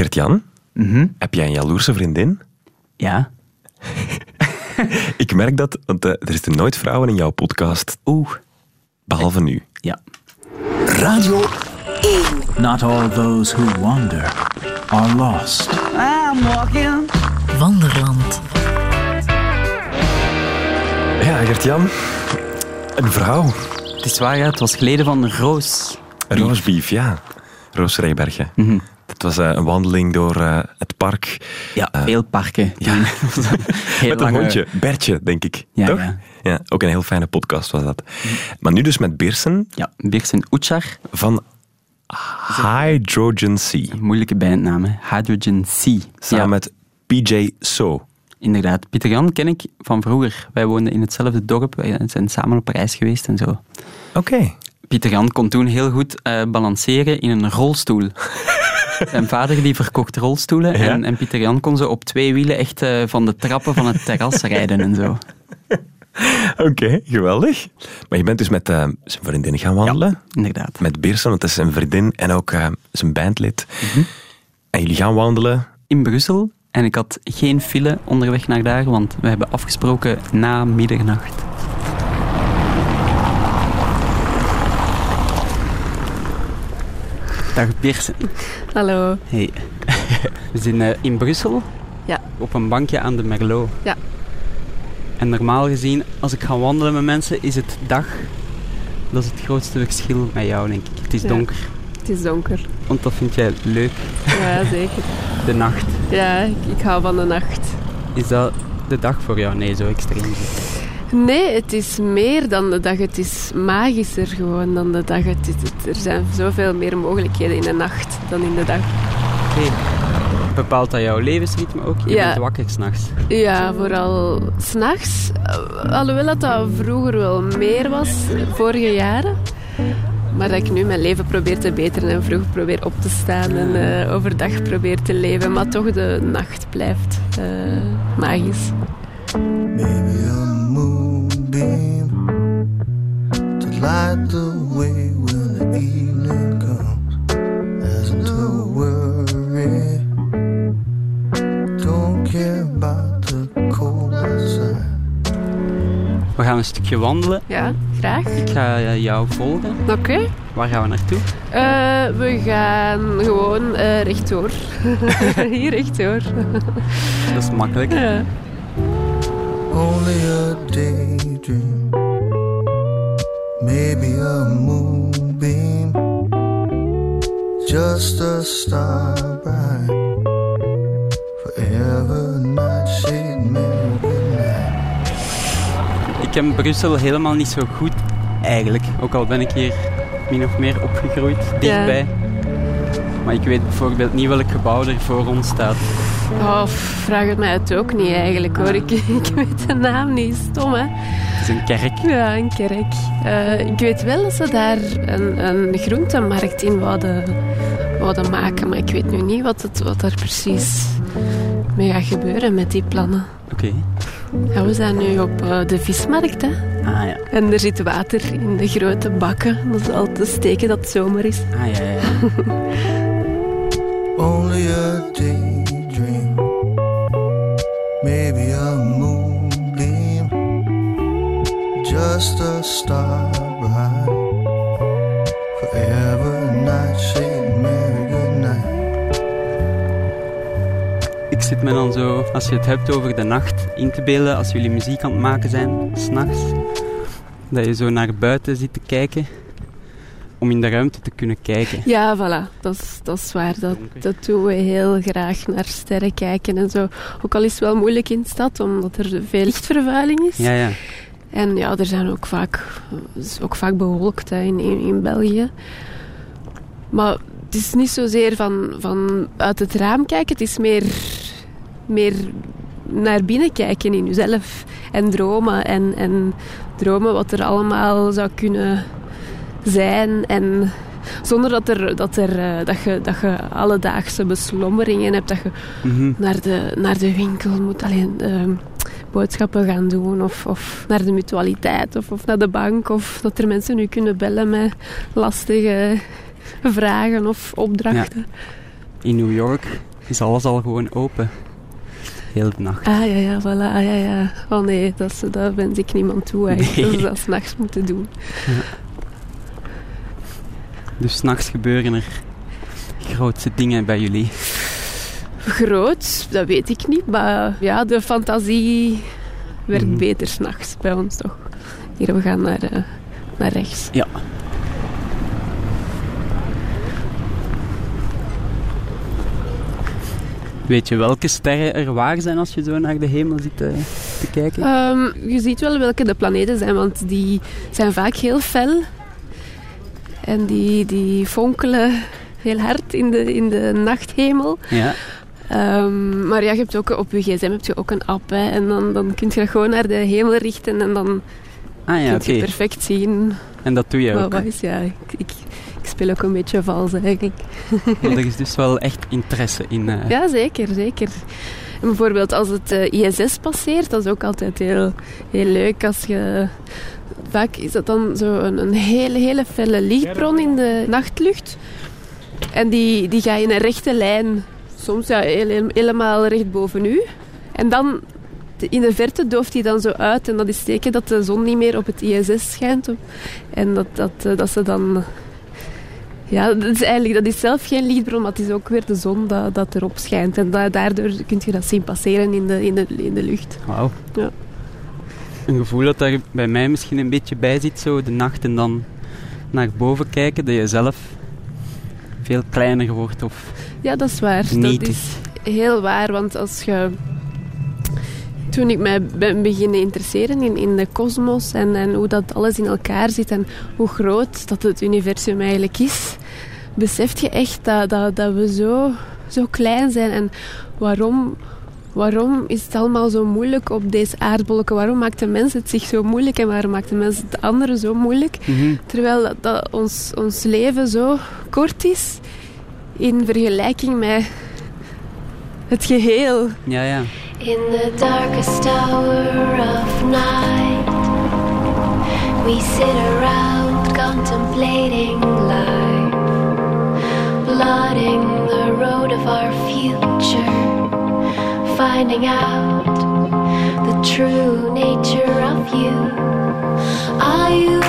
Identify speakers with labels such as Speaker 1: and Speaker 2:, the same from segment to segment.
Speaker 1: Gert-Jan,
Speaker 2: Mhm.
Speaker 1: heb jij een jaloerse vriendin?
Speaker 2: Ja.
Speaker 1: Ik merk dat, want eh, er zitten nooit vrouwen in jouw podcast.
Speaker 2: Oeh.
Speaker 1: Behalve nu.
Speaker 2: Ja.
Speaker 3: Radio
Speaker 4: Not all those who wander are lost.
Speaker 5: Wanderland.
Speaker 1: Ja, Gert-Jan. Een vrouw.
Speaker 2: Het is waar, ja, het was geleden van Roos.
Speaker 1: Roosbeef, ja. Roos Rijbergen.
Speaker 2: Mhm.
Speaker 1: Het was eh, een wandeling door eh, het park.
Speaker 2: Ja, veel parken.
Speaker 1: ja.
Speaker 2: Heel
Speaker 1: met een hondje. Bertje, denk ik.
Speaker 2: Ja,
Speaker 1: Toch?
Speaker 2: ja.
Speaker 1: Ja, ook een heel fijne podcast was dat. Maar nu dus met Beersen
Speaker 2: Ja, Birsen Oetjar.
Speaker 1: van Hydrogen Sea.
Speaker 2: Moeilijke bandnaam, hè. Hydrogen Sea.
Speaker 1: Samen
Speaker 2: Ja,
Speaker 1: met PJ So.
Speaker 2: Inderdaad. Pieter Jan ken ik van vroeger. Wij woonden in hetzelfde dorp. Wij zijn samen op reis geweest en zo.
Speaker 1: Oké.
Speaker 2: Pieter Jan kon toen heel goed eh, balanceren in een rolstoel. Zijn vader die verkocht rolstoelen
Speaker 1: Ja?
Speaker 2: en, en Pieter Jan kon ze op twee wielen echt eh, van de trappen van het terras rijden en zo.
Speaker 1: Oké, geweldig. Maar je bent dus met eh, zijn vriendin gaan wandelen.
Speaker 2: Inderdaad.
Speaker 1: Met Beersen, want dat is zijn vriendin en ook eh, zijn bandlid.
Speaker 2: Mhm.
Speaker 1: En jullie gaan wandelen.
Speaker 2: In Brussel en ik had geen file onderweg naar daar, want we hebben afgesproken na middernacht. Dag Birsen.
Speaker 6: Hallo.
Speaker 2: Hey. We zijn eh, in Brussel
Speaker 6: Ja.
Speaker 2: op een bankje aan de Merlot.
Speaker 6: Ja.
Speaker 2: En normaal gezien, als ik ga wandelen met mensen, is het dag. Dat is het grootste verschil met jou, denk ik. Het is
Speaker 6: Ja.
Speaker 2: donker,
Speaker 6: Het is donker.
Speaker 2: want dat vind jij leuk,
Speaker 6: Ja, zeker.
Speaker 2: de nacht.
Speaker 6: Ja, ik, ik hou van de nacht.
Speaker 2: Is dat de dag voor jou? Nee, zo extreem.
Speaker 6: Nee, het is meer dan de dag. Het is magischer gewoon dan de dag. Het er zijn zoveel meer mogelijkheden in de nacht dan in de dag.
Speaker 2: Oké. Bepaalt dat jouw levensritme ook? Je
Speaker 6: Ja.
Speaker 2: bent wakker s'nachts.
Speaker 6: Ja, vooral s'nachts. Uh, Alhoewel dat, dat vroeger wel meer was, vorige jaren. Maar dat ik nu mijn leven probeer te beteren en vroeg probeer op te staan en eh, overdag probeer te leven. Maar toch de nacht blijft eh, magisch.
Speaker 3: Maybe moonbeam to light the way when the evening comes. Hasn't to worry. Don't care about the cold outside.
Speaker 2: We gaan een stukje wandelen.
Speaker 6: Ja, graag.
Speaker 2: Ik ga eh, jou volgen.
Speaker 6: Oké.
Speaker 2: Waar gaan we naartoe?
Speaker 6: Eh, we gaan gewoon eh, rechtdoor. Hier rechtdoor.
Speaker 2: Dat is makkelijk.
Speaker 6: Ja.
Speaker 3: Only a daydream. Maybe a moonbeam. Just a star bright. Forever night shade, merry good night.
Speaker 2: Ik ken Brussel helemaal niet zo goed, eigenlijk. Ook al ben ik hier min of meer opgegroeid, dichtbij. Maar ik weet bijvoorbeeld niet welk gebouw er voor ons staat.
Speaker 6: Oh, vraag het mij het ook niet eigenlijk hoor. Ik, ik weet de naam niet. Stom hè.
Speaker 2: Het is een kerk.
Speaker 6: Ja, een kerk. Eh, ik weet wel dat ze daar een, een groentemarkt in wouden, wouden maken. Maar ik weet nu niet wat, het, wat er precies mee gaat gebeuren met die plannen.
Speaker 2: Oké.
Speaker 6: Ja, we zijn nu op eh, de vismarkt hè.
Speaker 2: Ah ja.
Speaker 6: En er zit water in de grote bakken. Dat is al te steken dat het zomer is.
Speaker 2: Ah ja, ja.
Speaker 3: Only a daydream. Maybe a moonbeam. Just a star bright. Forever night shade, merry good night.
Speaker 2: Ik zit me dan zo, als je het hebt over de nacht, in te beelden als jullie muziek aan het maken zijn, s'nachts. Dat je zo naar buiten zit te kijken, om in de ruimte te kunnen kijken.
Speaker 6: Ja, voilà. Dat is, dat is waar. Dat, dat doen we heel graag naar sterren kijken en zo. Ook al is het wel moeilijk in de stad, omdat er veel lichtvervuiling is.
Speaker 2: Ja, ja.
Speaker 6: En ja, er zijn ook vaak, is ook vaak bewolkt hè, in, in, in België. Maar het is niet zozeer van, van uit het raam kijken, het is meer, meer naar binnen kijken in jezelf. En dromen. En, en dromen wat er allemaal zou kunnen zijn. En zonder dat, er, dat, er, eh, dat, je, dat je alledaagse beslommeringen hebt. Dat je
Speaker 2: Mhm.
Speaker 6: naar de, naar de winkel moet alleen ehm, boodschappen gaan doen. Of, of naar de mutualiteit. Of, of naar de bank. Of dat er mensen nu kunnen bellen met lastige vragen of opdrachten.
Speaker 2: In New York is alles al gewoon open. Heel de nacht.
Speaker 6: Ah ja, ja, voilà. Ah, ja, ja. Oh nee, dat, dat wens ik niemand toe eigenlijk.
Speaker 2: Nee.
Speaker 6: Dat ze dat s'nachts moeten doen.
Speaker 2: Dus s'nachts gebeuren er grootste dingen bij jullie.
Speaker 6: Groot, dat weet ik niet. Maar ja, de fantasie werkt
Speaker 2: Mhm.
Speaker 6: beter s'nachts bij ons toch. Hier, we gaan naar, eh, naar rechts.
Speaker 2: Ja. Weet je welke sterren er waar zijn als je zo naar de hemel zit eh, te kijken?
Speaker 6: Ehm, je ziet wel welke de planeten zijn, want die zijn vaak heel fel. En die, die fonkelen heel hard in de, in de nachthemel.
Speaker 2: Ja.
Speaker 6: Ehm, maar ja, je hebt ook, op je gsm heb je ook een app. Hè, en dan, dan kun je dat gewoon naar de hemel richten. En dan
Speaker 2: Ah ja,
Speaker 6: kun je perfect zien
Speaker 2: En dat doe je ook.
Speaker 6: wat is. Ja, ik, ik, ik speel ook een beetje vals eigenlijk.
Speaker 2: Want er is dus wel echt interesse in. eh,
Speaker 6: Ja, zeker, zeker. Bijvoorbeeld als het eh, ISS passeert, dat is ook altijd heel, heel leuk. Als je, vaak is dat dan zo een, een hele, hele felle lichtbron in de nachtlucht. En die, die ga je in een rechte lijn, soms ja, helemaal recht boven u. En dan in de verte dooft die dan zo uit. En dat is teken dat de zon niet meer op het ISS schijnt. En dat, dat, eh, dat ze dan ja, dat is eigenlijk dat is zelf geen lichtbron, maar het is ook weer de zon dat, dat erop schijnt. En da- daardoor kun je dat zien passeren in de, in de, in de lucht.
Speaker 2: Wauw.
Speaker 6: Ja.
Speaker 2: Een gevoel dat daar bij mij misschien een beetje bij zit, zo de nacht en dan naar boven kijken, dat je zelf veel kleiner wordt of
Speaker 6: Ja, dat is waar. Dat is heel waar, want als je... Toen ik mij ben beginnen interesseren in, in de kosmos en, en hoe dat alles in elkaar zit en hoe groot dat het universum eigenlijk is, besef je echt dat, dat, dat we zo, zo klein zijn. En waarom, waarom is het allemaal zo moeilijk op deze aardbolken? Waarom maakt de mens het zich zo moeilijk en waarom maakt de mens het andere zo moeilijk?
Speaker 2: Mhm.
Speaker 6: Terwijl dat, dat ons, ons leven zo kort is in vergelijking met het geheel.
Speaker 2: Ja, ja.
Speaker 5: In the darkest hour of night, we sit around contemplating life, plotting the road of our future, finding out the true nature of you. Are you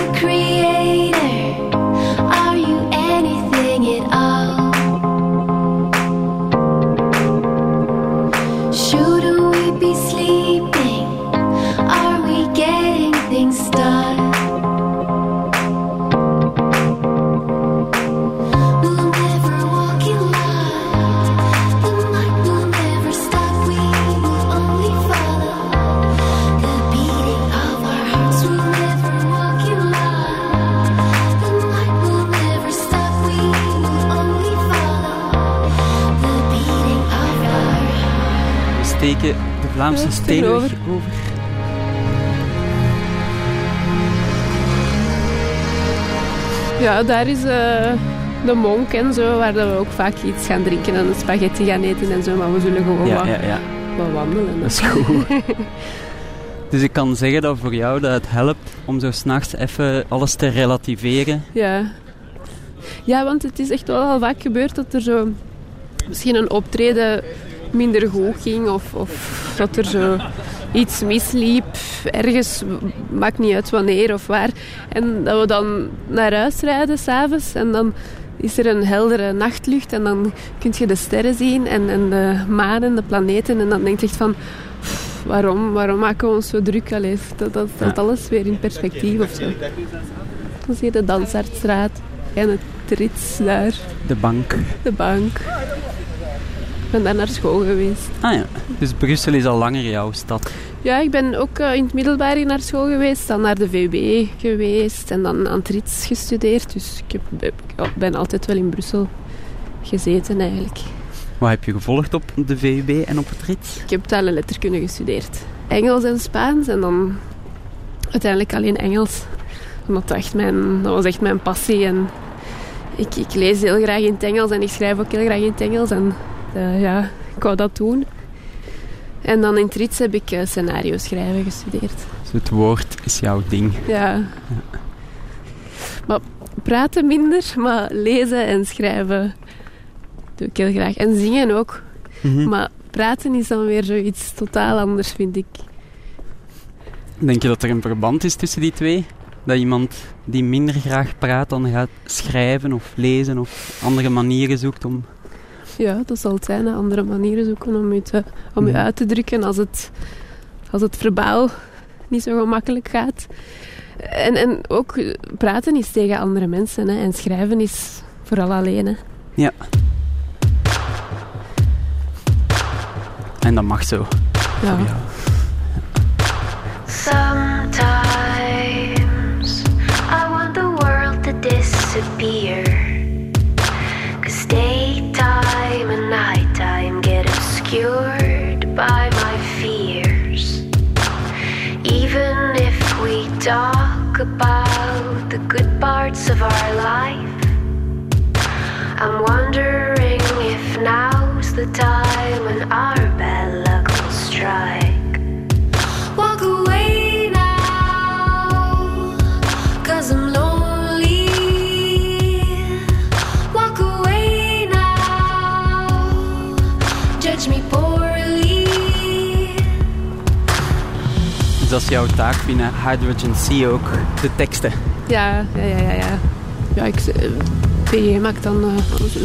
Speaker 2: Vlaamse steenweg
Speaker 6: tegenover.
Speaker 2: over.
Speaker 6: Ja, daar is eh, de monk en zo, waar dat we ook vaak iets gaan drinken en spaghetti gaan eten en zo. Maar we zullen gewoon
Speaker 2: Ja,
Speaker 6: wat,
Speaker 2: ja, ja.
Speaker 6: wat wandelen.
Speaker 2: Dat is goed. dus ik kan zeggen dat voor jou dat het helpt om zo s'nachts even alles te relativeren.
Speaker 6: Ja. ja, want het is echt wel al vaak gebeurd dat er zo misschien een optreden minder goed ging of, of dat er zo iets misliep ergens, maakt niet uit wanneer of waar. En dat we dan naar huis rijden s'avonds en dan is er een heldere nachtlucht en dan kun je de sterren zien en, en de maan en de planeten en dan denk je echt van pff, waarom, waarom maken we ons zo druk? Allee, dat, dat stelt alles weer in perspectief of zo. Dan zie je de Dansaardstraat en het rits daar,
Speaker 2: De bank.
Speaker 6: de bank. Ik ben daar naar school geweest.
Speaker 2: Ah ja, dus Brussel is al langer jouw stad.
Speaker 6: Ja, ik ben ook eh, in het middelbaar naar school geweest, dan naar de VUB geweest en dan aan het rits gestudeerd. Dus ik heb, ja, ben altijd wel in Brussel gezeten eigenlijk.
Speaker 2: Wat heb je gevolgd op de VUB en op het Rits?
Speaker 6: Ik heb taal en letterkunde gestudeerd. Engels en Spaans en dan uiteindelijk alleen Engels. Omdat dat, echt mijn, dat was echt mijn passie. En ik, ik lees heel graag in het Engels en ik schrijf ook heel graag in het Engels. En eh, ja, ik wou dat doen. En dan in het Rits heb ik eh, scenario schrijven gestudeerd.
Speaker 2: Dus het woord is jouw ding.
Speaker 6: Ja. Maar praten minder, maar lezen en schrijven doe ik heel graag. En zingen ook.
Speaker 2: Mhm.
Speaker 6: Maar praten is dan weer zoiets totaal anders, vind ik.
Speaker 2: Denk je dat er een verband is tussen die twee? Dat iemand die minder graag praat dan gaat schrijven of lezen of andere manieren zoekt om...
Speaker 6: Ja, dat zal het zijn. hè. Andere manieren zoeken om je, te, om je uit te drukken als het, als het verbaal niet zo gemakkelijk gaat. En, en ook praten is tegen andere mensen. Hè. En schrijven is vooral alleen. Hè.
Speaker 2: Ja. En dat mag zo.
Speaker 6: Ja.
Speaker 5: Sometimes I want the world to disappear. And nighttime get obscured by my fears. Even if we talk about the good parts of our life, I'm wondering if now's the time when our bad luck will strike.
Speaker 2: Jouw taak binnen Hydrogen Sea ook, de teksten.
Speaker 6: Ja, ja, ja, ja. ja. ja ik, eh, PJ maakt dan...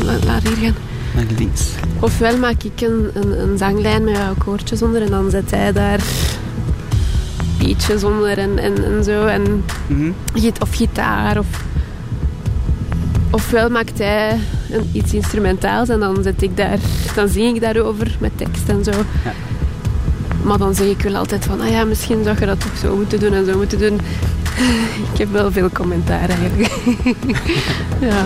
Speaker 6: la- laat hier gaan.
Speaker 2: Naar links.
Speaker 6: Ofwel maak ik een, een, een zanglijn met wat koortjes onder en dan zet hij daar beatjes onder en, en, en zo. En git- of gitaar. Of, ofwel maakt hij een, iets instrumentaals en dan, zet ik daar, dan zing ik daarover met tekst en zo.
Speaker 2: Ja.
Speaker 6: Maar dan zeg ik wel altijd van, ah ja, misschien zou je dat toch zo moeten doen en zo moeten doen. ik heb wel veel commentaar eigenlijk. ja.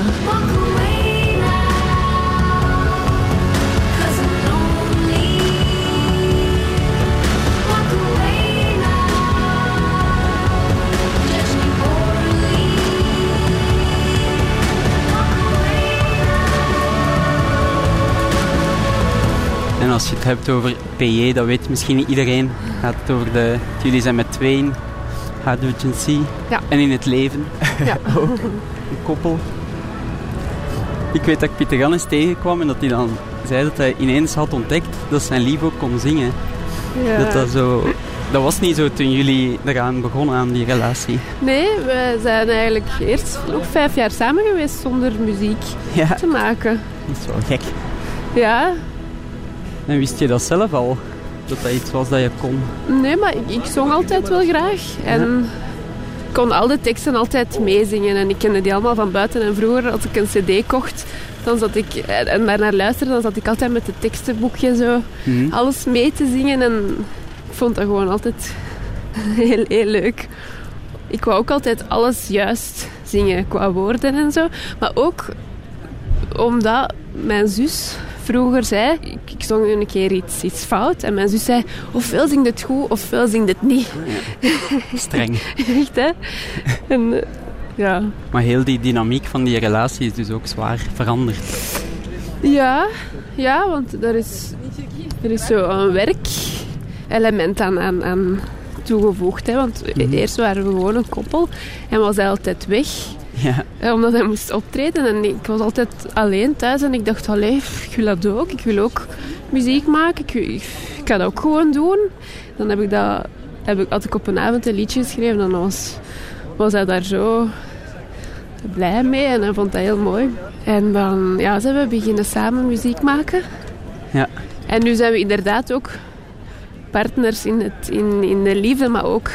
Speaker 2: Als je het hebt over PJ, dat weet misschien niet iedereen. Gaat het over de... Jullie zijn met tweeën, Sea.
Speaker 6: Ja.
Speaker 2: En in het leven,
Speaker 6: Ja.
Speaker 2: een koppel. Ik weet dat ik Pieter Gannes tegenkwam en dat hij dan zei dat hij ineens had ontdekt dat zijn lief ook kon zingen.
Speaker 6: Ja.
Speaker 2: Dat, dat, zo, dat was niet zo toen jullie eraan begonnen aan die relatie.
Speaker 6: Nee, we zijn eigenlijk eerst nog vijf jaar samen geweest zonder muziek
Speaker 2: Ja,
Speaker 6: te maken.
Speaker 2: dat is wel gek.
Speaker 6: Ja,
Speaker 2: En wist je dat zelf al? Dat dat iets was dat je kon?
Speaker 6: nee, maar ik, ik zong altijd wel graag. En kon al de teksten altijd meezingen. En ik kende die allemaal van buiten. En vroeger, als ik een cd kocht, dan zat ik, en daarnaar luisterde, dan zat ik altijd met het tekstenboekje zo
Speaker 2: Mhm.
Speaker 6: alles mee te zingen. En ik vond dat gewoon altijd heel, heel leuk. Ik wou ook altijd alles juist zingen qua woorden en zo. Maar ook omdat mijn zus vroeger zei... Ik, ik zong een keer iets, iets fout. En mijn zus zei... Ofwel zingt het goed, ofwel zingt het niet.
Speaker 2: Streng.
Speaker 6: Echt, hè? En eh, ja...
Speaker 2: Maar heel die dynamiek van die relatie is dus ook zwaar veranderd.
Speaker 6: Ja, ja, want er is, er is zo een werkelement aan, aan, aan toegevoegd. Hè? Want
Speaker 2: Mhm.
Speaker 6: eerst waren we gewoon een koppel en was hij altijd weg.
Speaker 2: Ja,
Speaker 6: hè, Omdat hij moest optreden en ik was altijd alleen thuis en ik dacht, allee, ik wil dat ook. Ik wil ook muziek maken. Ik, ik, ik ga dat ook gewoon doen. Dan heb ik dat, heb ik, had ik op een avond een liedje geschreven en dan was, was hij daar zo blij mee en hij vond dat heel mooi. En dan ja, zijn we beginnen samen muziek maken.
Speaker 2: Ja.
Speaker 6: En nu zijn we inderdaad ook partners in, het, in, in de liefde, maar ook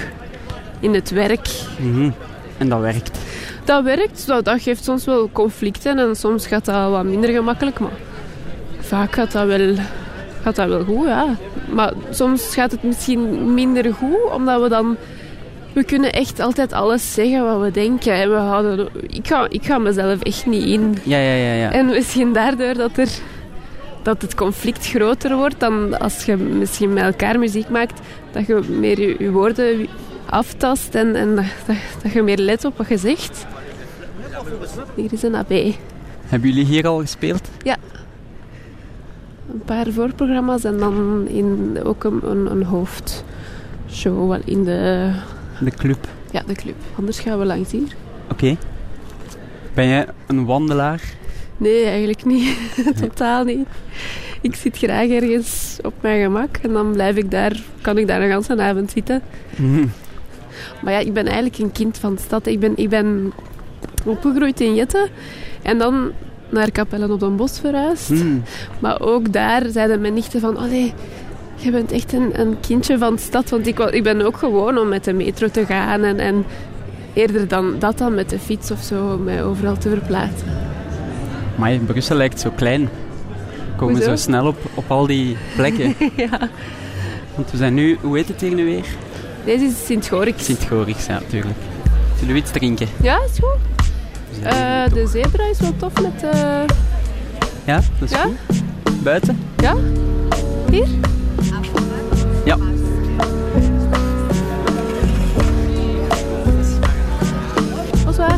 Speaker 6: in het werk.
Speaker 2: mhm. en dat werkt.
Speaker 6: Dat werkt, dat, dat geeft soms wel conflicten en soms gaat dat wat minder gemakkelijk, maar vaak gaat dat wel, gaat dat wel goed, ja. Maar soms gaat het misschien minder goed, omdat we dan... We kunnen echt altijd alles zeggen wat we denken. En we houden, ik, ga, ik ga mezelf echt niet in.
Speaker 2: Ja, ja, ja. ja.
Speaker 6: En misschien daardoor dat, er, dat het conflict groter wordt dan als je misschien met elkaar muziek maakt. Dat je meer je, je woorden aftast en, en dat, dat, dat je meer let op wat je zegt. Hier is een AB.
Speaker 2: Hebben jullie hier al gespeeld?
Speaker 6: Een paar voorprogramma's en dan in, ook een, een, een hoofdshow wel in de,
Speaker 2: De club.
Speaker 6: ja, de club. Anders gaan we langs hier.
Speaker 2: Oké. Ben jij een wandelaar?
Speaker 6: Nee, eigenlijk niet. Totaal niet. Ik zit graag ergens op mijn gemak en dan blijf ik daar, kan ik daar een hele avond zitten.
Speaker 2: Mhm.
Speaker 6: Maar ja, ik ben eigenlijk een kind van de stad. Ik ben, ik ben opgegroeid in Jette en dan naar Capellen op den Bos verhuisd.
Speaker 2: Hmm.
Speaker 6: Maar ook daar zeiden mijn nichten van... Allee, je bent echt een, een kindje van de stad. Want ik, ik ben ook gewoon om met de metro te gaan. En, en eerder dan dat dan met de fiets of zo mij overal te verplaatsen.
Speaker 2: Maar Brussel lijkt zo klein. We komen
Speaker 6: Hoezo?
Speaker 2: zo snel op, op al die plekken.
Speaker 6: ja.
Speaker 2: Want we zijn nu, hoe heet het hier nu weer?
Speaker 6: Deze is Sint-Gorix.
Speaker 2: Sint-Gorix, ja, natuurlijk. Zullen we iets drinken?
Speaker 6: Ja, is goed. Eh, de zebra is wel tof met... eh,
Speaker 2: Ja, dat is
Speaker 6: Ja?
Speaker 2: goed. Buiten?
Speaker 6: ja? Hier?
Speaker 2: Ja.
Speaker 6: Bonsoir.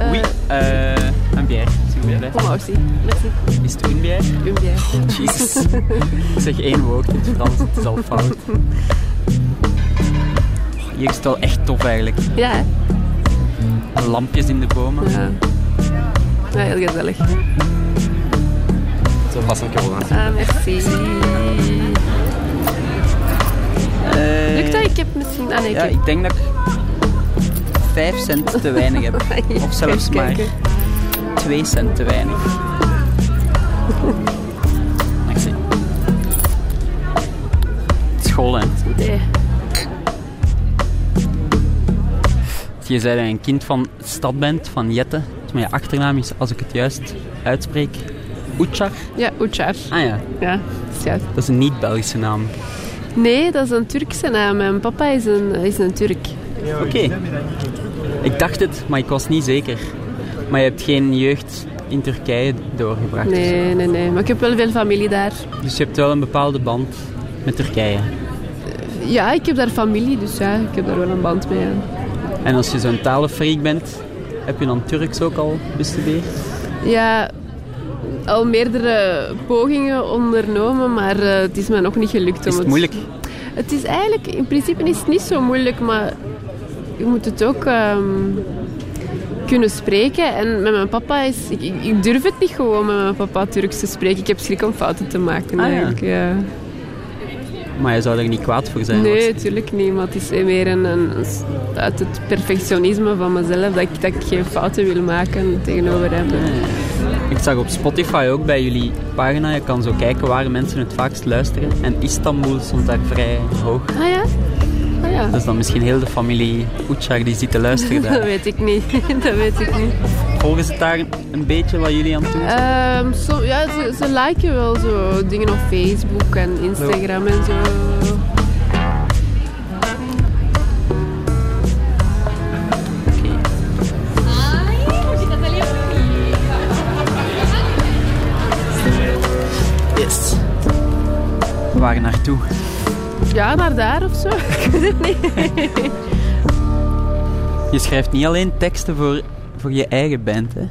Speaker 6: Euh,
Speaker 2: Oui, euh, een bière, s'il vous plaît.
Speaker 6: Pour moi aussi. Merci.
Speaker 2: Is het een bière?
Speaker 6: Une bière.
Speaker 2: Jezus. Ik zeg één woord in het Frans, het is al fout. Oh, Hier is het wel echt tof eigenlijk.
Speaker 6: Ja, hè?
Speaker 2: Lampjes in de bomen.
Speaker 6: Ja. Ja, heel gezellig.
Speaker 2: Zo vast een keer
Speaker 6: Ah, merci.
Speaker 2: Eh,
Speaker 6: Lukt dat? Ik heb misschien... Ah nee, ik
Speaker 2: Ja,
Speaker 6: heb...
Speaker 2: ik denk dat ik 5 cent te weinig heb. Of zelfs maar
Speaker 6: kijken.
Speaker 2: 2 cent te weinig. Merci. School, hè. Je zei dat je een kind van stad bent, van Jette. Maar je achternaam is, als ik het juist uitspreek, Oetjar.
Speaker 6: Ja, Uçar.
Speaker 2: Ah ja,
Speaker 6: Ja, dat is juist.
Speaker 2: dat is een niet-Belgische naam.
Speaker 6: Nee, dat is een Turkse naam. Mijn papa is een, is een Turk.
Speaker 2: Oké. Ik dacht het, maar ik was niet zeker. Maar je hebt geen jeugd in Turkije doorgebracht. zo.
Speaker 6: Nee, nee, nee. Maar ik heb wel veel familie daar.
Speaker 2: Dus je hebt wel een bepaalde band met Turkije.
Speaker 6: Ja, ik heb daar familie, dus ja, ik heb daar wel een band mee. ja.
Speaker 2: En als je zo'n talenfreak bent, heb je dan Turks ook al bestudeerd?
Speaker 6: Ja, al meerdere pogingen ondernomen, maar eh, het is me nog niet gelukt. om
Speaker 2: Is het moeilijk?
Speaker 6: Het is eigenlijk, in principe is het niet zo moeilijk, maar je moet het ook ehm, kunnen spreken. En met mijn papa is, ik, durf het niet gewoon met mijn papa Turks te spreken. Ik heb schrik om fouten te maken
Speaker 2: Ah, ja.
Speaker 6: eigenlijk. Ja.
Speaker 2: Maar je zou er niet kwaad voor zijn.
Speaker 6: Nee, natuurlijk niet. Maar het is meer een, een, uit het perfectionisme van mezelf dat ik, dat ik geen fouten wil maken tegenover hem.
Speaker 2: Ik zag op Spotify ook bij jullie pagina, je kan zo kijken waar mensen het vaakst luisteren. En Istanbul stond daar vrij hoog.
Speaker 6: Ah ja? Ah ja.
Speaker 2: Dat is dan misschien heel de familie Oetjar die zit te luisteren
Speaker 6: Dat
Speaker 2: daar.
Speaker 6: weet ik niet. dat weet ik niet.
Speaker 2: Volgen ze daar een beetje wat jullie aan het doen zijn?
Speaker 6: Ehm, ja, ze, ze liken wel zo dingen op Facebook en Instagram en zo.
Speaker 2: Yes. Waar naartoe?
Speaker 6: Ja, naar daar of zo. Ik weet het niet.
Speaker 2: Je schrijft niet alleen teksten voor, voor je eigen band, hè?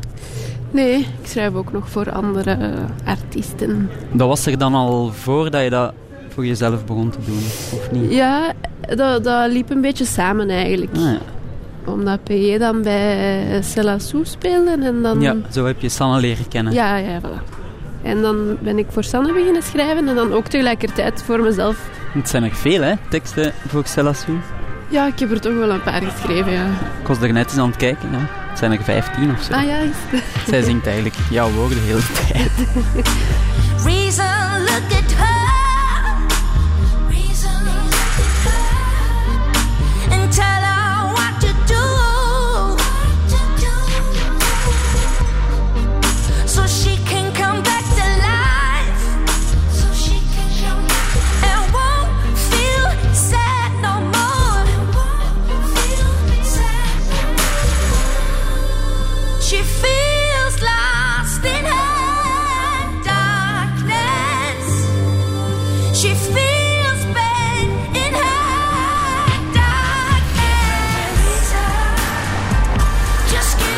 Speaker 6: Nee, ik schrijf ook nog voor andere eh, artiesten.
Speaker 2: Dat was er dan al voordat je dat voor jezelf begon te doen, of niet?
Speaker 6: Ja, dat, dat liep een beetje samen eigenlijk.
Speaker 2: Ah, ja.
Speaker 6: Omdat PJ dan bij Cella Sou speelde en dan...
Speaker 2: ja, zo heb je Sanne leren kennen.
Speaker 6: Ja, ja, voilà. En dan ben ik voor Sanne beginnen schrijven en dan ook tegelijkertijd voor mezelf.
Speaker 2: Het zijn er veel, hè, teksten voor Celassou.
Speaker 6: Ja, ik heb er toch wel een paar geschreven, ja.
Speaker 2: Ik was er net eens aan het kijken, ja. Het zijn er 15 of zo.
Speaker 6: Ah ja.
Speaker 2: Zij zingt eigenlijk jouw woorden de hele tijd.
Speaker 5: Reason,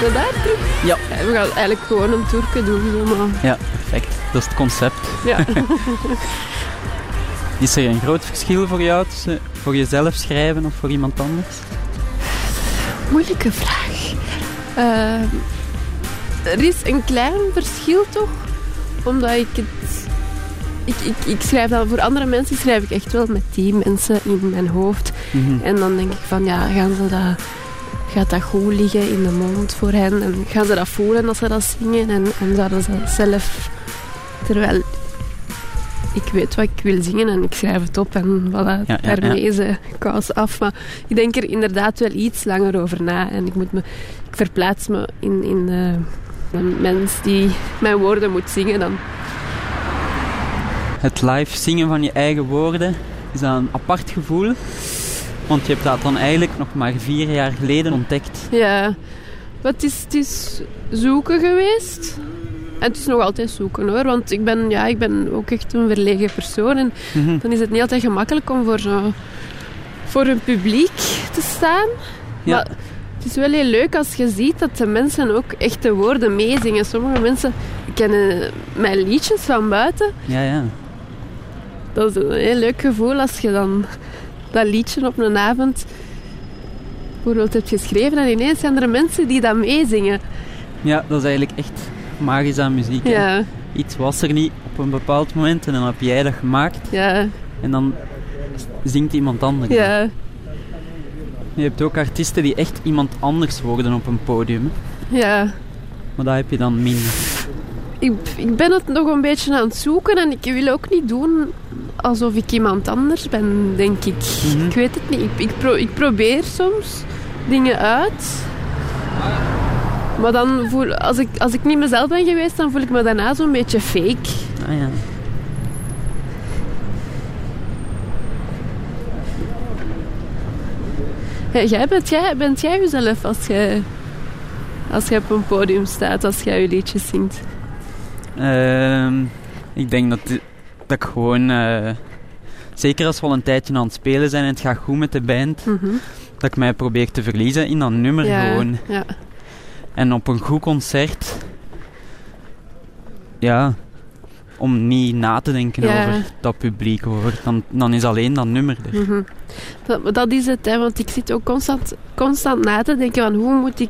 Speaker 6: Zo daar terug.
Speaker 2: Ja.
Speaker 6: Ja, we gaan eigenlijk gewoon een tourke doen. Maar...
Speaker 2: Ja, perfect. Dat is het concept.
Speaker 6: Ja.
Speaker 2: Is er een groot verschil voor jou tussen voor jezelf schrijven of voor iemand anders?
Speaker 6: Moeilijke vraag. Ehm, er is een klein verschil toch, omdat ik het... Ik, ik, ik schrijf dan voor andere mensen, schrijf ik echt wel met die mensen in mijn hoofd.
Speaker 2: Mhm.
Speaker 6: En dan denk ik van, ja, gaan ze dat, gaat dat goed liggen in de mond voor hen? En gaan ze dat voelen als ze dat zingen? En, en zouden ze zelf... Terwijl ik weet wat ik wil zingen en ik schrijf het op en voilà,
Speaker 2: ja,
Speaker 6: daarmee is de kous af. Maar ik denk er inderdaad wel iets langer over na. En ik, moet me, ik verplaats me in, in de, de mens die mijn woorden moet zingen dan.
Speaker 2: Het live zingen van je eigen woorden is dat een apart gevoel. Want je hebt dat dan eigenlijk nog maar vier jaar geleden ontdekt.
Speaker 6: Ja, het is, het is zoeken geweest. En het is nog altijd zoeken hoor, want ik ben, ja, ik ben ook echt een verlegen persoon. En
Speaker 2: Mhm.
Speaker 6: dan is het niet altijd gemakkelijk om voor, zo, voor een publiek te staan.
Speaker 2: Ja.
Speaker 6: Maar het is wel heel leuk als je ziet dat de mensen ook echt de woorden meezingen. Sommige mensen kennen mijn liedjes van buiten.
Speaker 2: Ja, ja.
Speaker 6: Dat is een heel leuk gevoel als je dan dat liedje op een avond bijvoorbeeld hebt geschreven en ineens zijn er mensen die dat meezingen.
Speaker 2: Ja, dat is eigenlijk echt magisch aan muziek.
Speaker 6: Ja,
Speaker 2: Iets was er niet op een bepaald moment en dan heb jij dat gemaakt
Speaker 6: ja,
Speaker 2: en dan zingt iemand anders.
Speaker 6: ja,
Speaker 2: Je hebt ook artiesten die echt iemand anders worden op een podium.
Speaker 6: ja.
Speaker 2: Maar dat heb je dan minder.
Speaker 6: Ik, ik ben het nog een beetje aan het zoeken en ik wil ook niet doen alsof ik iemand anders ben, denk ik.
Speaker 2: Mhm.
Speaker 6: Ik weet het niet. Ik, ik, pro- ik probeer soms dingen uit. Maar dan voel, als, ik, als ik niet mezelf ben geweest, dan voel ik me daarna zo'n beetje fake.
Speaker 2: Ah ja.
Speaker 6: Jij bent, jij, bent jij jezelf als je, als je op een podium staat, als jij je liedjes zingt?
Speaker 2: Ehm, ik denk dat, dat ik gewoon... eh, zeker als we al een tijdje aan het spelen zijn en het gaat goed met de band,
Speaker 6: Mhm.
Speaker 2: dat ik mij probeer te verliezen in dat nummer
Speaker 6: ja,
Speaker 2: gewoon.
Speaker 6: Ja.
Speaker 2: En op een goed concert... Ja... Om niet na te denken
Speaker 6: Ja.
Speaker 2: over dat publiek. Hoor. Dan, dan is alleen dat nummer er.
Speaker 6: Mhm. Dat, dat is het, hè, want ik zit ook constant, constant na te denken van hoe moet ik,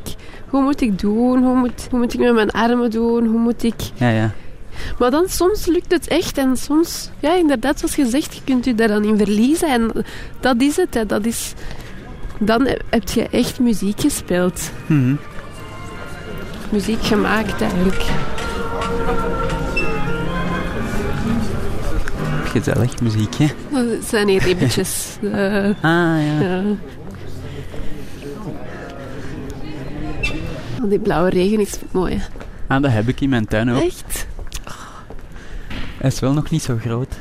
Speaker 6: hoe moet ik doen, hoe moet, hoe moet ik met mijn armen doen, hoe moet ik...
Speaker 2: Ja, ja.
Speaker 6: Maar dan soms lukt het echt en soms, ja inderdaad zoals je zegt, je kunt je daar dan in verliezen en dat is het, hè, dat is... Dan heb je echt muziek gespeeld.
Speaker 2: Mhm.
Speaker 6: Muziek gemaakt eigenlijk.
Speaker 2: Gezellig muziekje.
Speaker 6: Dat zijn hier ribbetjes. Eh,
Speaker 2: Ah, ja.
Speaker 6: ja. Oh, die blauwe regen is mooi. hè.
Speaker 2: Ah, dat heb ik in mijn tuin ook.
Speaker 6: Echt?
Speaker 2: Hij is wel nog niet zo groot.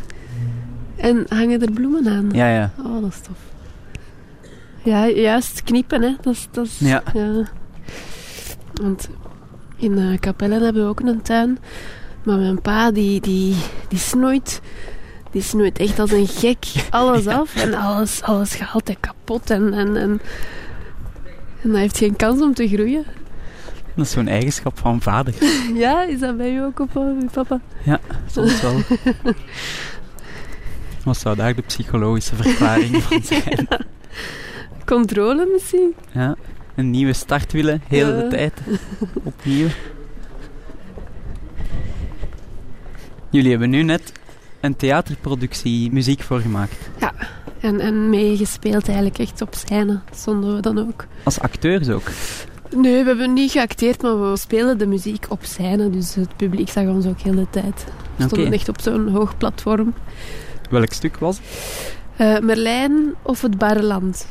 Speaker 6: En hangen er bloemen aan?
Speaker 2: Ja, ja.
Speaker 6: Oh, dat is tof. Ja, juist knippen, hè. Dat is... Dat is
Speaker 2: Ja.
Speaker 6: Want in eh Capelle hebben we ook een tuin. Maar mijn pa, die, die, die snoeit... Die snoeit echt als een gek alles af. En alles, alles gaat altijd kapot. En, en, en, en hij heeft geen kans om te groeien.
Speaker 2: Dat is zo'n eigenschap van vader.
Speaker 6: Ja, is dat bij u ook op, eh, papa?
Speaker 2: Soms wel. Wat zou daar de psychologische verklaring van zijn?
Speaker 6: Controle misschien?
Speaker 2: Ja, een nieuwe start willen, heel de
Speaker 6: Ja.
Speaker 2: tijd. Opnieuw. Jullie hebben nu net een theaterproductie muziek voor gemaakt.
Speaker 6: En, en meegespeeld eigenlijk echt op scène. Stonden we dan ook.
Speaker 2: Als acteurs ook.
Speaker 6: Nee, we hebben niet geacteerd, maar we spelen de muziek op scène. Dus het publiek zag ons ook heel de tijd. We stonden echt op zo'n hoog platform.
Speaker 2: Welk stuk was het?
Speaker 6: Eh, Merlijn of het Barre Land.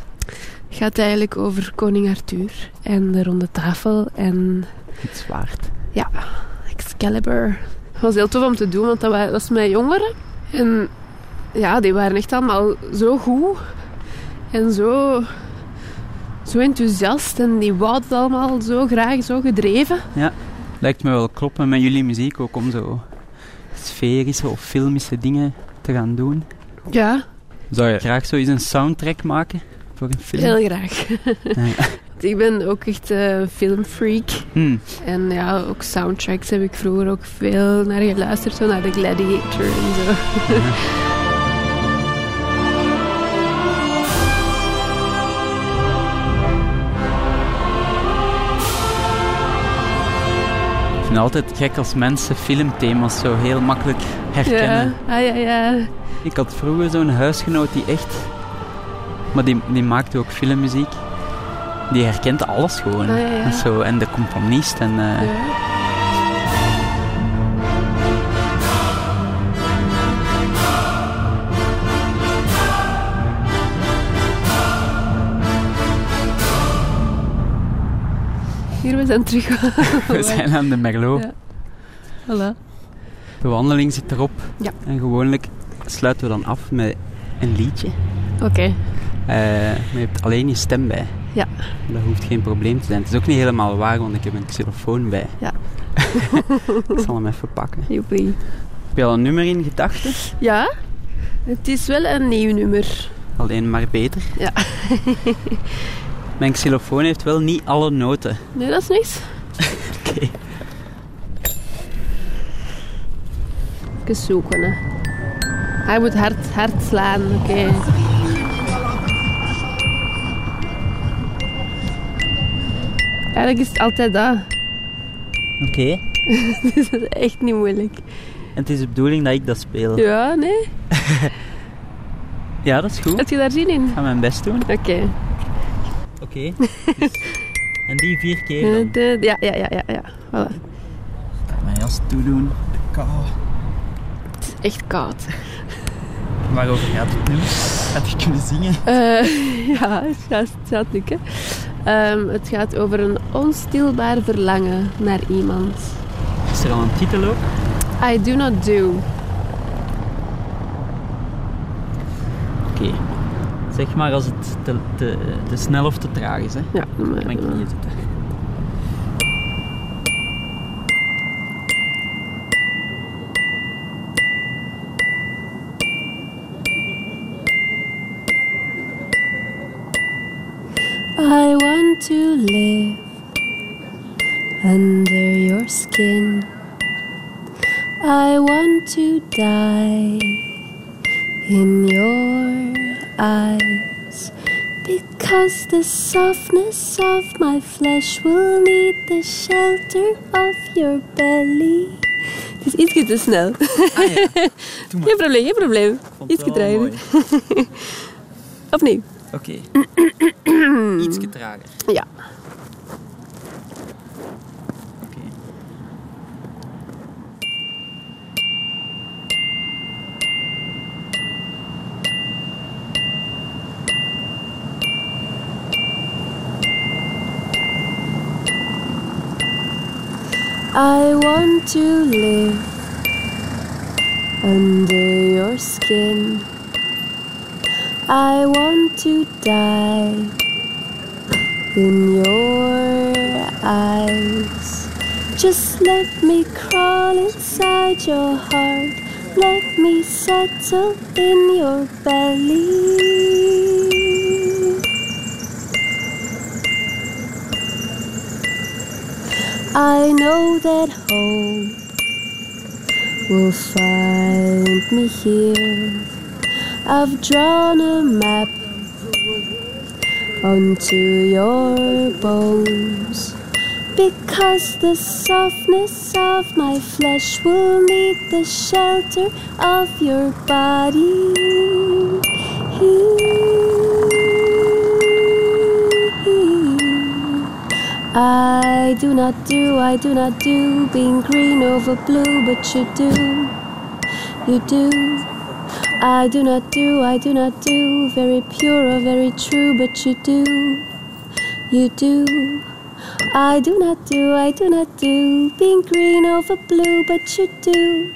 Speaker 6: Het gaat eigenlijk over koning Arthur en de ronde tafel en
Speaker 2: Het zwaard.
Speaker 6: Excalibur. Het was heel tof om te doen, want dat wa- was met jongeren. En ja, die waren echt allemaal zo goed. En zo, zo enthousiast. En die wouden het allemaal zo graag, zo gedreven.
Speaker 2: Lijkt me wel kloppen met jullie muziek ook om zo sferische of filmische dingen te gaan doen.
Speaker 6: Ja,
Speaker 2: Zou je graag zo eens een soundtrack maken voor een film?
Speaker 6: heel graag.
Speaker 2: Ja.
Speaker 6: Ik ben ook echt een filmfreak.
Speaker 2: Hmm.
Speaker 6: En ja, ook soundtracks heb ik vroeger ook veel naar geluisterd. Zo naar The Gladiator en zo.
Speaker 2: vind het altijd gek als mensen filmthema's zo heel makkelijk herkennen.
Speaker 6: Ja, ah, ja, ja.
Speaker 2: Ik had vroeger zo'n huisgenoot die echt... Maar die, die maakte ook filmmuziek. Die herkent alles gewoon.
Speaker 6: Ah, ja, ja.
Speaker 2: En, zo, en de componist en... eh,
Speaker 6: ja. Hier, we zijn terug.
Speaker 2: We zijn aan de Merlot.
Speaker 6: Ja. Voilà.
Speaker 2: De wandeling zit erop.
Speaker 6: Ja.
Speaker 2: En gewoonlijk sluiten we dan af met een liedje.
Speaker 6: Oké.
Speaker 2: Eh, maar je hebt alleen je stem bij.
Speaker 6: Ja.
Speaker 2: Dat hoeft geen probleem te zijn. Het is ook niet helemaal waar, want ik heb een xylofoon bij.
Speaker 6: Ja.
Speaker 2: ik zal hem even pakken.
Speaker 6: Joepie.
Speaker 2: Heb je al een nummer in gedachten?
Speaker 6: Ja, het is wel een nieuw nummer.
Speaker 2: Alleen maar beter.
Speaker 6: Ja.
Speaker 2: Mijn xylofoon heeft wel niet alle noten.
Speaker 6: Nee, dat is niks.
Speaker 2: Oké.
Speaker 6: Even zoeken, hè. Hij moet hard, hard slaan, oké. Eigenlijk is het altijd dat.
Speaker 2: Oké.
Speaker 6: Het is echt niet moeilijk.
Speaker 2: En het is de bedoeling dat ik dat speel.
Speaker 6: Ja, nee?
Speaker 2: Ja, dat is goed.
Speaker 6: Heb je daar zin in?
Speaker 2: Ik ga mijn best doen.
Speaker 6: Oké.
Speaker 2: Oké. Dus- en die vier keer dan.
Speaker 6: De- Ja, ja, ja, ja, ja. Voilà.
Speaker 2: Mijn jas toedoen. De kou.
Speaker 6: Het is echt koud.
Speaker 2: Waarover gaat het nu? Had je kunnen zingen?
Speaker 6: Eh, ja, het gaat, het gaat lukken. Ehm, het gaat over een onstilbaar verlangen naar iemand.
Speaker 2: Is er al een titel ook?
Speaker 6: I do not do.
Speaker 2: Oké. Zeg maar als het te, te, te snel of te traag is, hè.
Speaker 6: Ja, maar.
Speaker 2: Mijn
Speaker 6: doe maar. Want to live under your skin. I want to die in your eyes. Because the softness of my flesh will need the shelter of your belly. Het is ietsje te snel.
Speaker 2: Ah ja.
Speaker 6: Geen probleem, geen probleem. Ietsje
Speaker 2: mooi.
Speaker 6: Opnieuw.
Speaker 2: Oké. Iets trager.
Speaker 6: Ja. I want to live under your skin. I want to die in your eyes. Just let me crawl inside your heart. Let me settle in your belly. I know that hope will find me here. I've drawn a map onto your bones. Because the softness of my flesh will need the shelter of your body. I do not do, I do not do being green over blue, but you do, you do. I do not do, I do not do very pure or very true, but you do, you do. I do not do, I do not do being green over blue, but you do,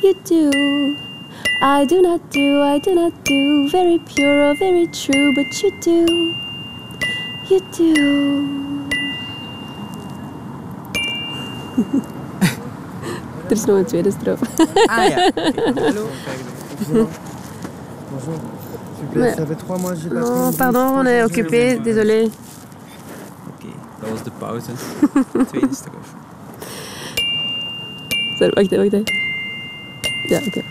Speaker 6: you do. I do not do, I do not do very pure or very true, but you do, you do. er is nog een tweede.
Speaker 2: Ah ja. Hallo.
Speaker 3: Bonjour. Super,
Speaker 6: Mais-
Speaker 3: ça fait trois mois que j'ai pas pris
Speaker 6: Oh,
Speaker 3: une
Speaker 6: pardon, on est occupé, désolé.
Speaker 2: Oké, dat was de pauze. Tweede strofe.
Speaker 6: Sorry, wacht even, wacht even. Ja, oké.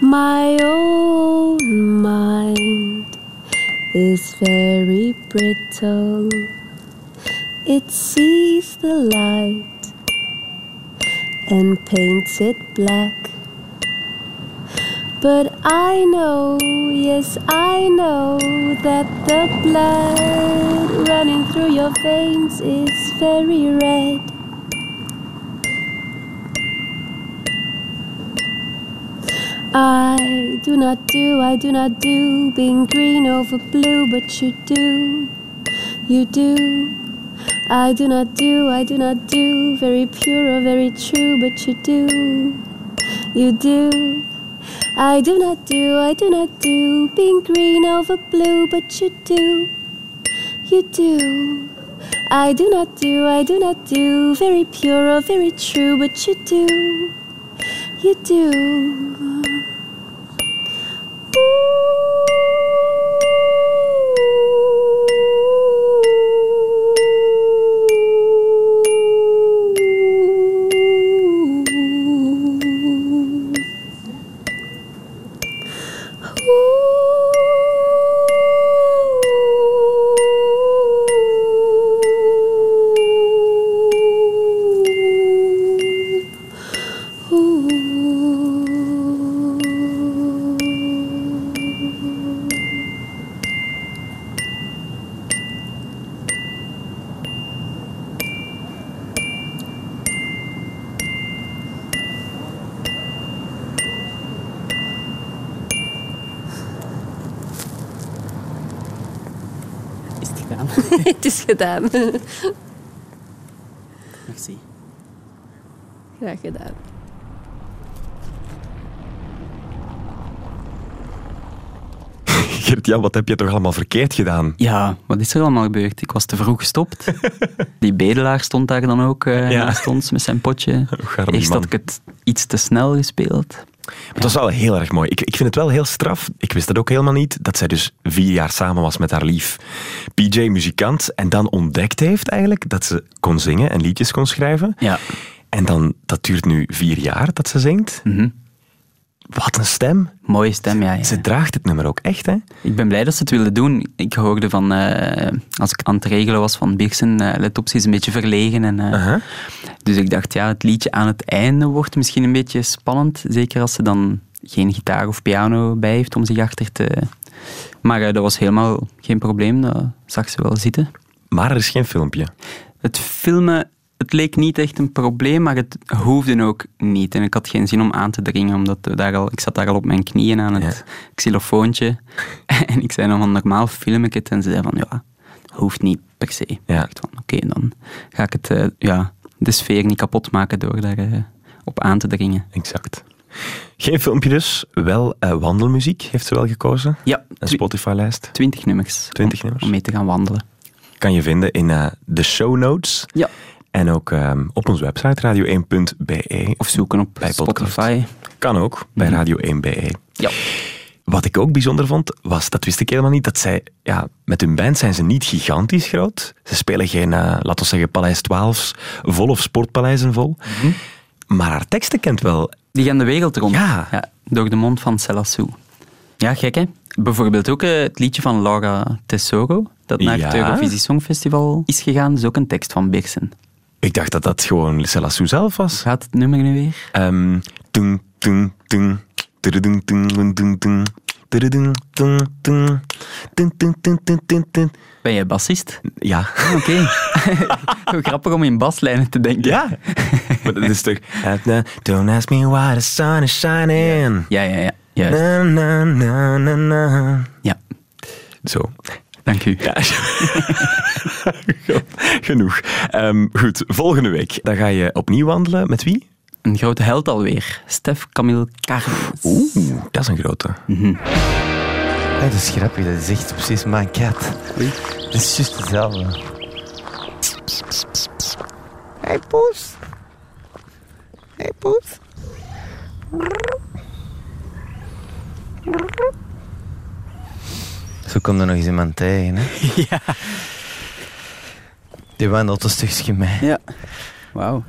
Speaker 6: My own mind is very brittle. it sees the light and paints it black. But I know, yes, I know that the blood running through your veins is very red. I do not do, I do not do being green over blue, but you do, you do. I do not do, I do not do very pure or very true, but you do, you do. I do not do, I do not do. Pink, green over blue, but you do, you do. I do not do, I do not do. Very pure or very true, but you do, you do.
Speaker 2: Is het
Speaker 6: is gedaan.
Speaker 2: Merci.
Speaker 6: Graag gedaan.
Speaker 1: Gert-Jan, wat heb je toch allemaal verkeerd gedaan?
Speaker 2: Ja, wat is er allemaal gebeurd? Ik was te vroeg gestopt. Die bedelaar stond daar dan ook eh
Speaker 1: Ja.
Speaker 2: naast ons met zijn potje. Eerst
Speaker 1: man.
Speaker 2: had ik het iets te snel gespeeld.
Speaker 1: Het was wel heel erg mooi. Ik, ik vind het wel heel straf. Ik wist dat ook helemaal niet. Dat zij dus vier jaar samen was met haar lief. PJ, muzikant. En dan ontdekt heeft eigenlijk dat ze kon zingen en liedjes kon schrijven.
Speaker 2: Ja.
Speaker 1: En dan, dat duurt nu vier jaar dat ze zingt.
Speaker 2: Mhm.
Speaker 1: Wat een stem.
Speaker 2: Mooie stem, ja. ja.
Speaker 1: Ze draagt het nummer ook echt, hè?
Speaker 2: Ik ben blij dat ze het wilden doen. Ik hoorde van, eh, als ik aan het regelen was van Birksen, eh, let op, ze is een beetje verlegen. En,
Speaker 1: Uh-huh.
Speaker 2: Dus ik dacht, ja, het liedje aan het einde wordt misschien een beetje spannend. Zeker als ze dan geen gitaar of piano bij heeft om zich achter te... Maar dat was helemaal geen probleem, dat zag ze wel zitten.
Speaker 1: Maar er is geen filmpje.
Speaker 2: Het filmen, het leek niet echt een probleem, maar het hoefde ook niet. En ik had geen zin om aan te dringen, omdat daar al, ik zat daar al op mijn knieën aan het xylofoontje. en ik zei dan van, normaal film ik het. En ze zei van, ja, hoeft niet per se. Ik
Speaker 1: Ja.
Speaker 2: dacht van, oké, dan ga ik het, eh, ja, de sfeer niet kapot maken door daar eh, op aan te dringen.
Speaker 1: Exact. Geen filmpje dus, wel eh, wandelmuziek heeft ze wel gekozen.
Speaker 2: Ja,
Speaker 1: Een Spotify-lijst.
Speaker 2: 20 nummers.
Speaker 1: 20
Speaker 2: om-
Speaker 1: nummers.
Speaker 2: Om mee te gaan wandelen.
Speaker 1: Kan je vinden in de show notes.
Speaker 2: Ja.
Speaker 1: En ook ehm, op onze website radio1.be.
Speaker 2: Of zoeken op
Speaker 1: Bij.
Speaker 2: Spotify.
Speaker 1: Kan ook, bij radio1.be.
Speaker 2: Ja.
Speaker 1: Wat ik ook bijzonder vond, was, dat wist ik helemaal niet, dat zij, ja, met hun band zijn ze niet gigantisch groot. Ze spelen geen, eh, laten we zeggen, Paleis 12 vol of sportpaleizen vol.
Speaker 2: Mhm.
Speaker 1: Maar haar teksten kent wel.
Speaker 2: Die gaan de wereld rond.
Speaker 1: Ja.
Speaker 2: door de mond van Selassou. Ja, gek hè? Bijvoorbeeld ook eh, het liedje van Laura Tesoro, dat naar het. Eurovisie Songfestival is gegaan, is ook een tekst van Birsen.
Speaker 1: Ik dacht dat dat gewoon Selassou zelf was.
Speaker 2: Gaat het nummer nu weer? Ben jij bassist?
Speaker 1: Ja.
Speaker 2: Ah, oké. Okay. grappig om in baslijnen te denken.
Speaker 1: Ja. maar dat is toch... Don't ask me why the sun is shining.
Speaker 2: Ja, ja, ja. ja.
Speaker 1: Na, na, na, na, na.
Speaker 2: Ja.
Speaker 1: Zo
Speaker 2: dank u.
Speaker 1: Ja. Genoeg. Ehm, goed, volgende week. Dan ga je opnieuw wandelen. Met wie?
Speaker 2: Een grote held alweer. Stef Camille Carnes.
Speaker 1: Oeh, dat is een grote.
Speaker 7: Ja, dat is grappig, dat is echt precies mijn kat. Dat is juist hetzelfde. Hey poes. Hey poes. Zo komt er nog eens iemand tegen, hè?
Speaker 2: ja.
Speaker 7: Die wandelt een stukje mee.
Speaker 2: Ja. Wauw.